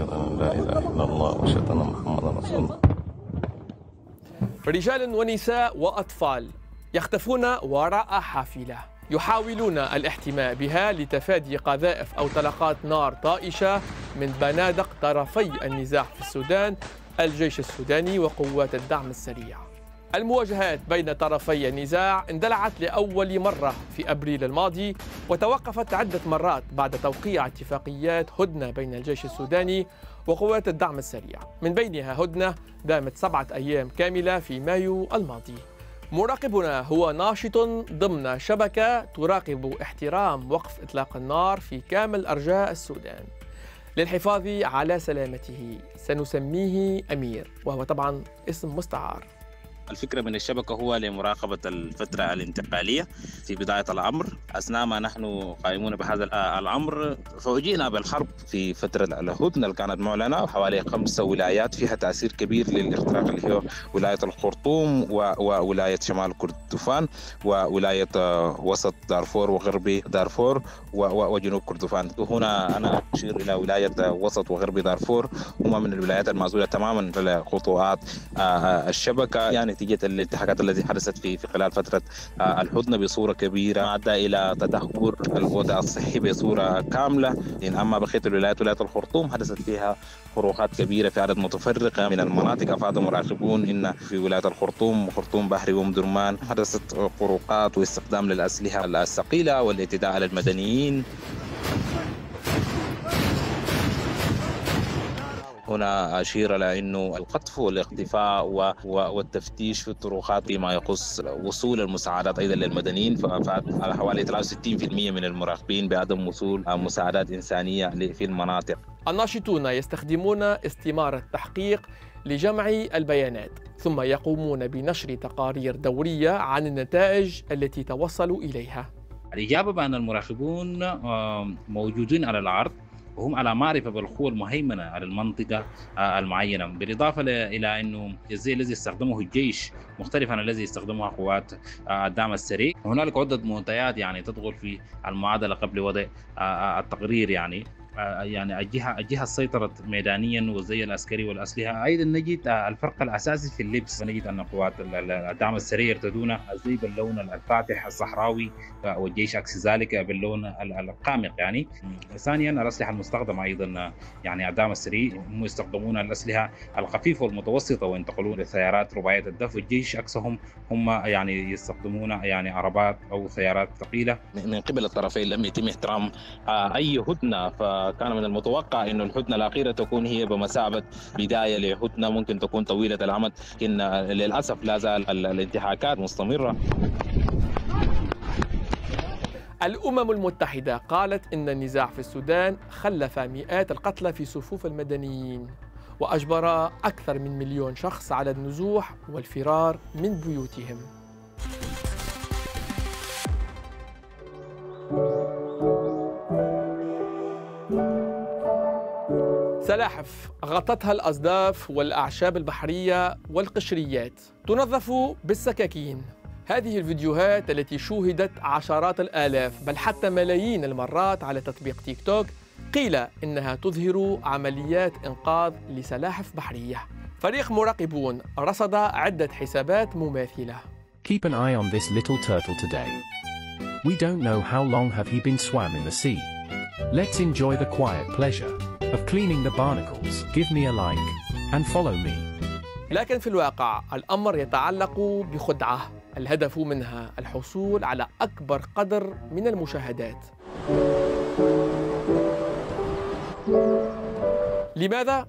أن لا إله إلا الله وأشهد أن محمدا رسول الله. رجال ونساء وأطفال يختفون وراء حافلة يحاولون الاحتماء بها لتفادي قذائف أو طلقات نار طائشة من بنادق طرفي النزاع في السودان الجيش السوداني وقوات الدعم السريع. المواجهات بين طرفي النزاع اندلعت لأول مرة في أبريل الماضي وتوقفت عدة مرات بعد توقيع اتفاقيات هدنة بين الجيش السوداني وقوات الدعم السريع. من بينها هدنة دامت سبعة أيام كاملة في مايو الماضي. مراقبنا هو ناشط ضمن شبكة تراقب احترام وقف إطلاق النار في كامل أرجاء السودان. للحفاظ على سلامته سنسميه أمير وهو طبعا اسم مستعار. الفكرة من الشبكة هو لمراقبة الفترة الانتقالية في بداية الأمر. أثناء ما نحن قائمون بهذا الأمر فوجئنا بالحرب في فترة الهدنة اللي كانت معلنة حوالي خمسة ولايات فيها تأثير كبير للاختراق اللي هي ولاية الخرطوم وولاية شمال كردفان وولاية وسط دارفور وغربي دارفور وجنوب كردفان وهنا أنا أشير إلى ولاية وسط وغربي دارفور. هما من الولايات المعزولة تماما لخطوات الشبكة. يعني نتيجة الانتهاكات التي حدثت في في خلال فترة الهدنه بصورة كبيرة ادى إلى تدهور الوضع الصحي بصورة كاملة. أما بقية الولايات ولاية الخرطوم حدثت فيها فروقات كبيرة في عدد متفرقة من المناطق. افاد مراقبون إن في ولاية الخرطوم وخرطوم بحري وام درمان حدثت فروقات واستخدام للأسلحة الثقيلة والاعتداء على المدنيين هنا أشير إلى أنه القطف والاختفاء والتفتيش في الطرقات فيما يخص وصول المساعدات أيضا للمدنيين فأفاد على حوالي 63% من المراقبين بعدم وصول مساعدات إنسانية في المناطق. الناشطون يستخدمون استمارة تحقيق لجمع البيانات ثم يقومون بنشر تقارير دورية عن النتائج التي توصلوا إليها. الإجابة بأن المراقبون موجودين على الأرض وهم على معرفة بالقوى المهيمنه على المنطقة المعينة. بالإضافة إلى إنه الزي الذي استخدمه الجيش مختلف عن الذي استخدمه قوات الدعم السريع. وهنالك عدة منتجات يعني تدخل في المعادلة قبل وضع التقرير يعني. يعني الجهه الجهه سيطرت ميدانيا والزي العسكري والأسلحة. أيضا نجد الفرق الأساسي في اللبس. نجد أن قوات الدعم السريع يرتدون الزي باللون الفاتح الصحراوي والجيش عكس ذلك باللون القامق يعني. ثانيا الأسلحة المستخدمة أيضا يعني الدعم السريع هم يستخدمون الأسلحة الخفيفة والمتوسطة وينتقلون لسيارات رباعية الدفع الجيش عكسهم هم يعني يستخدمون يعني عربات أو سيارات ثقيلة. من قبل الطرفين لم يتم احترام أي هدنة ف كان من المتوقع إنه الهدنه الأخيرة تكون هي بمثابة بداية لهدنه ممكن تكون طويلة الامد لكن للأسف لا زال الانتهاكات مستمرة. الأمم المتحدة قالت إن النزاع في السودان خلف مئات القتلى في صفوف المدنيين وأجبر أكثر من مليون شخص على النزوح والفرار من بيوتهم. سلاحف غطتها الأصداف والأعشاب البحرية والقشريات. تنظف بالسكاكين. هذه الفيديوهات التي شوهدت عشرات الآلاف بل حتى ملايين المرات على تطبيق تيك توك قيل إنها تظهر عمليات إنقاذ لسلاحف بحرية. فريق مراقبون رصد عدة حسابات مماثلة. Keep an eye on this little turtle today. We don't know how long have he been swam in the sea. Let's enjoy the quiet pleasure. Of cleaning the barnacles. Give me a like and follow me. لكن في الواقع الأمر يتعلق بخدعة الهدف منها الحصول على أكبر قدر من المشاهدات لماذا؟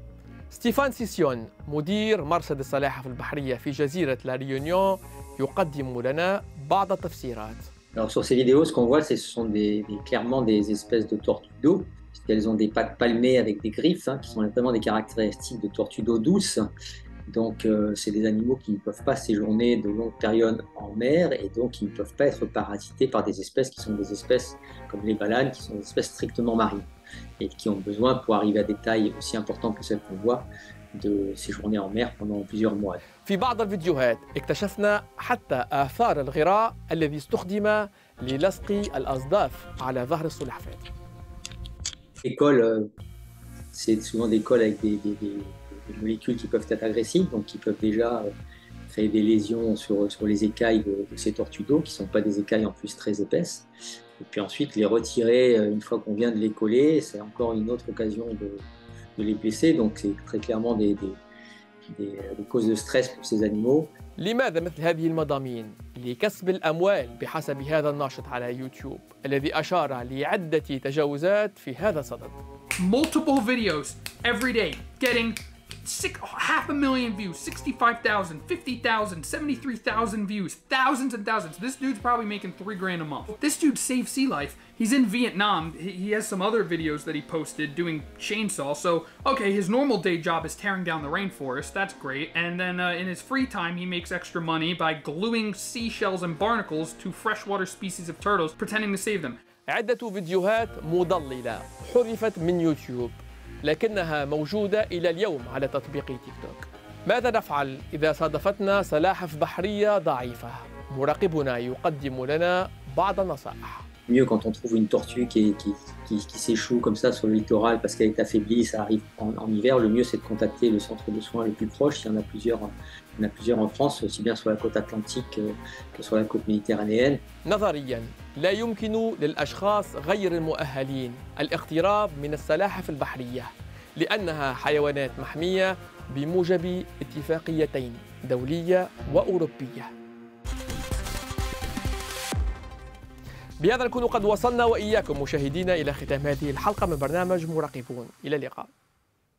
ستيفان سيسيون مدير مرصد السلاحف البحرية في جزيرة لا ريونيون يقدم لنا بعض التفسيرات Alors sur ces vidéos, ce qu'on voit, ce sont des, des- clairement des espèces de tortues d'eau, puisqu'elles ont des pattes palmées avec des griffes, hein, qui sont vraiment des caractéristiques de tortues d'eau douce. Donc euh, c'est des animaux qui ne peuvent pas séjourner de longues périodes en mer et donc qui ne peuvent pas être parasités par des espèces qui sont des espèces comme les balanes, qui sont des espèces strictement marines et qui ont besoin, pour arriver à des tailles aussi importantes que celles qu'on voit, de séjourner en mer pendant plusieurs mois. في بعض الفيديوهات اكتشفنا حتى آثار الغراء الذي استخدم للصق الأصداف على ظهر السلحفاة L'école, euh, c'est souvent des cols avec des, molécules qui peuvent être agressives, donc qui peuvent déjà euh, créer des lésions sur, sur les écailles de, ces tortues d'eau, qui ne sont pas des écailles en plus très épaisses. Et puis ensuite, les retirer une fois qu'on vient de les coller, c'est encore une autre occasion de, les blesser. Donc c'est très clairement des, des, causes de stress pour ces animaux. لماذا مثل هذه المضامين لكسب الأموال بحسب هذا الناشط على يوتيوب الذي أشار لعدة تجاوزات في هذا الصدد multiple videos every day getting six, half a million views 65,000 50,000 73,000 views thousands and thousands this dude's probably making three grand a month this dude saves sea life he's in Vietnam he, he has some other videos that he posted doing chainsaw so okay his normal day job is tearing down the rainforest that's great and then uh, in his free time he makes extra money by gluing seashells and barnacles to freshwater species of turtles pretending to save them عدة فيديوهات مضللة حذفت من يوتيوب لكنها موجودة إلى اليوم على تطبيق تيك توك ماذا نفعل إذا صادفتنا سلاحف بحرية ضعيفة؟ مراقبنا يقدم لنا بعض النصائح Mieux quand on trouve une tortue qui, qui, qui, qui s'échoue comme ça sur le littoral parce qu'elle est affaiblie, ça arrive en, en hiver, le mieux c'est de contacter le centre de soins le plus proche. Il y en a plusieurs, il y en a plusieurs en France, aussi bien sur la côte atlantique que sur la côte méditerranéenne. نظريا لا يمكن للأشخاص غير المؤهلين الاقتراب من السلاحف البحرية لأنها حيوانات محمية بموجب اتفاقيتين دولية وأوروبية بهذا نكون قد وصلنا وإياكم مشاهدينا إلى ختام هذه الحلقة من برنامج مراقبون. إلى اللقاء.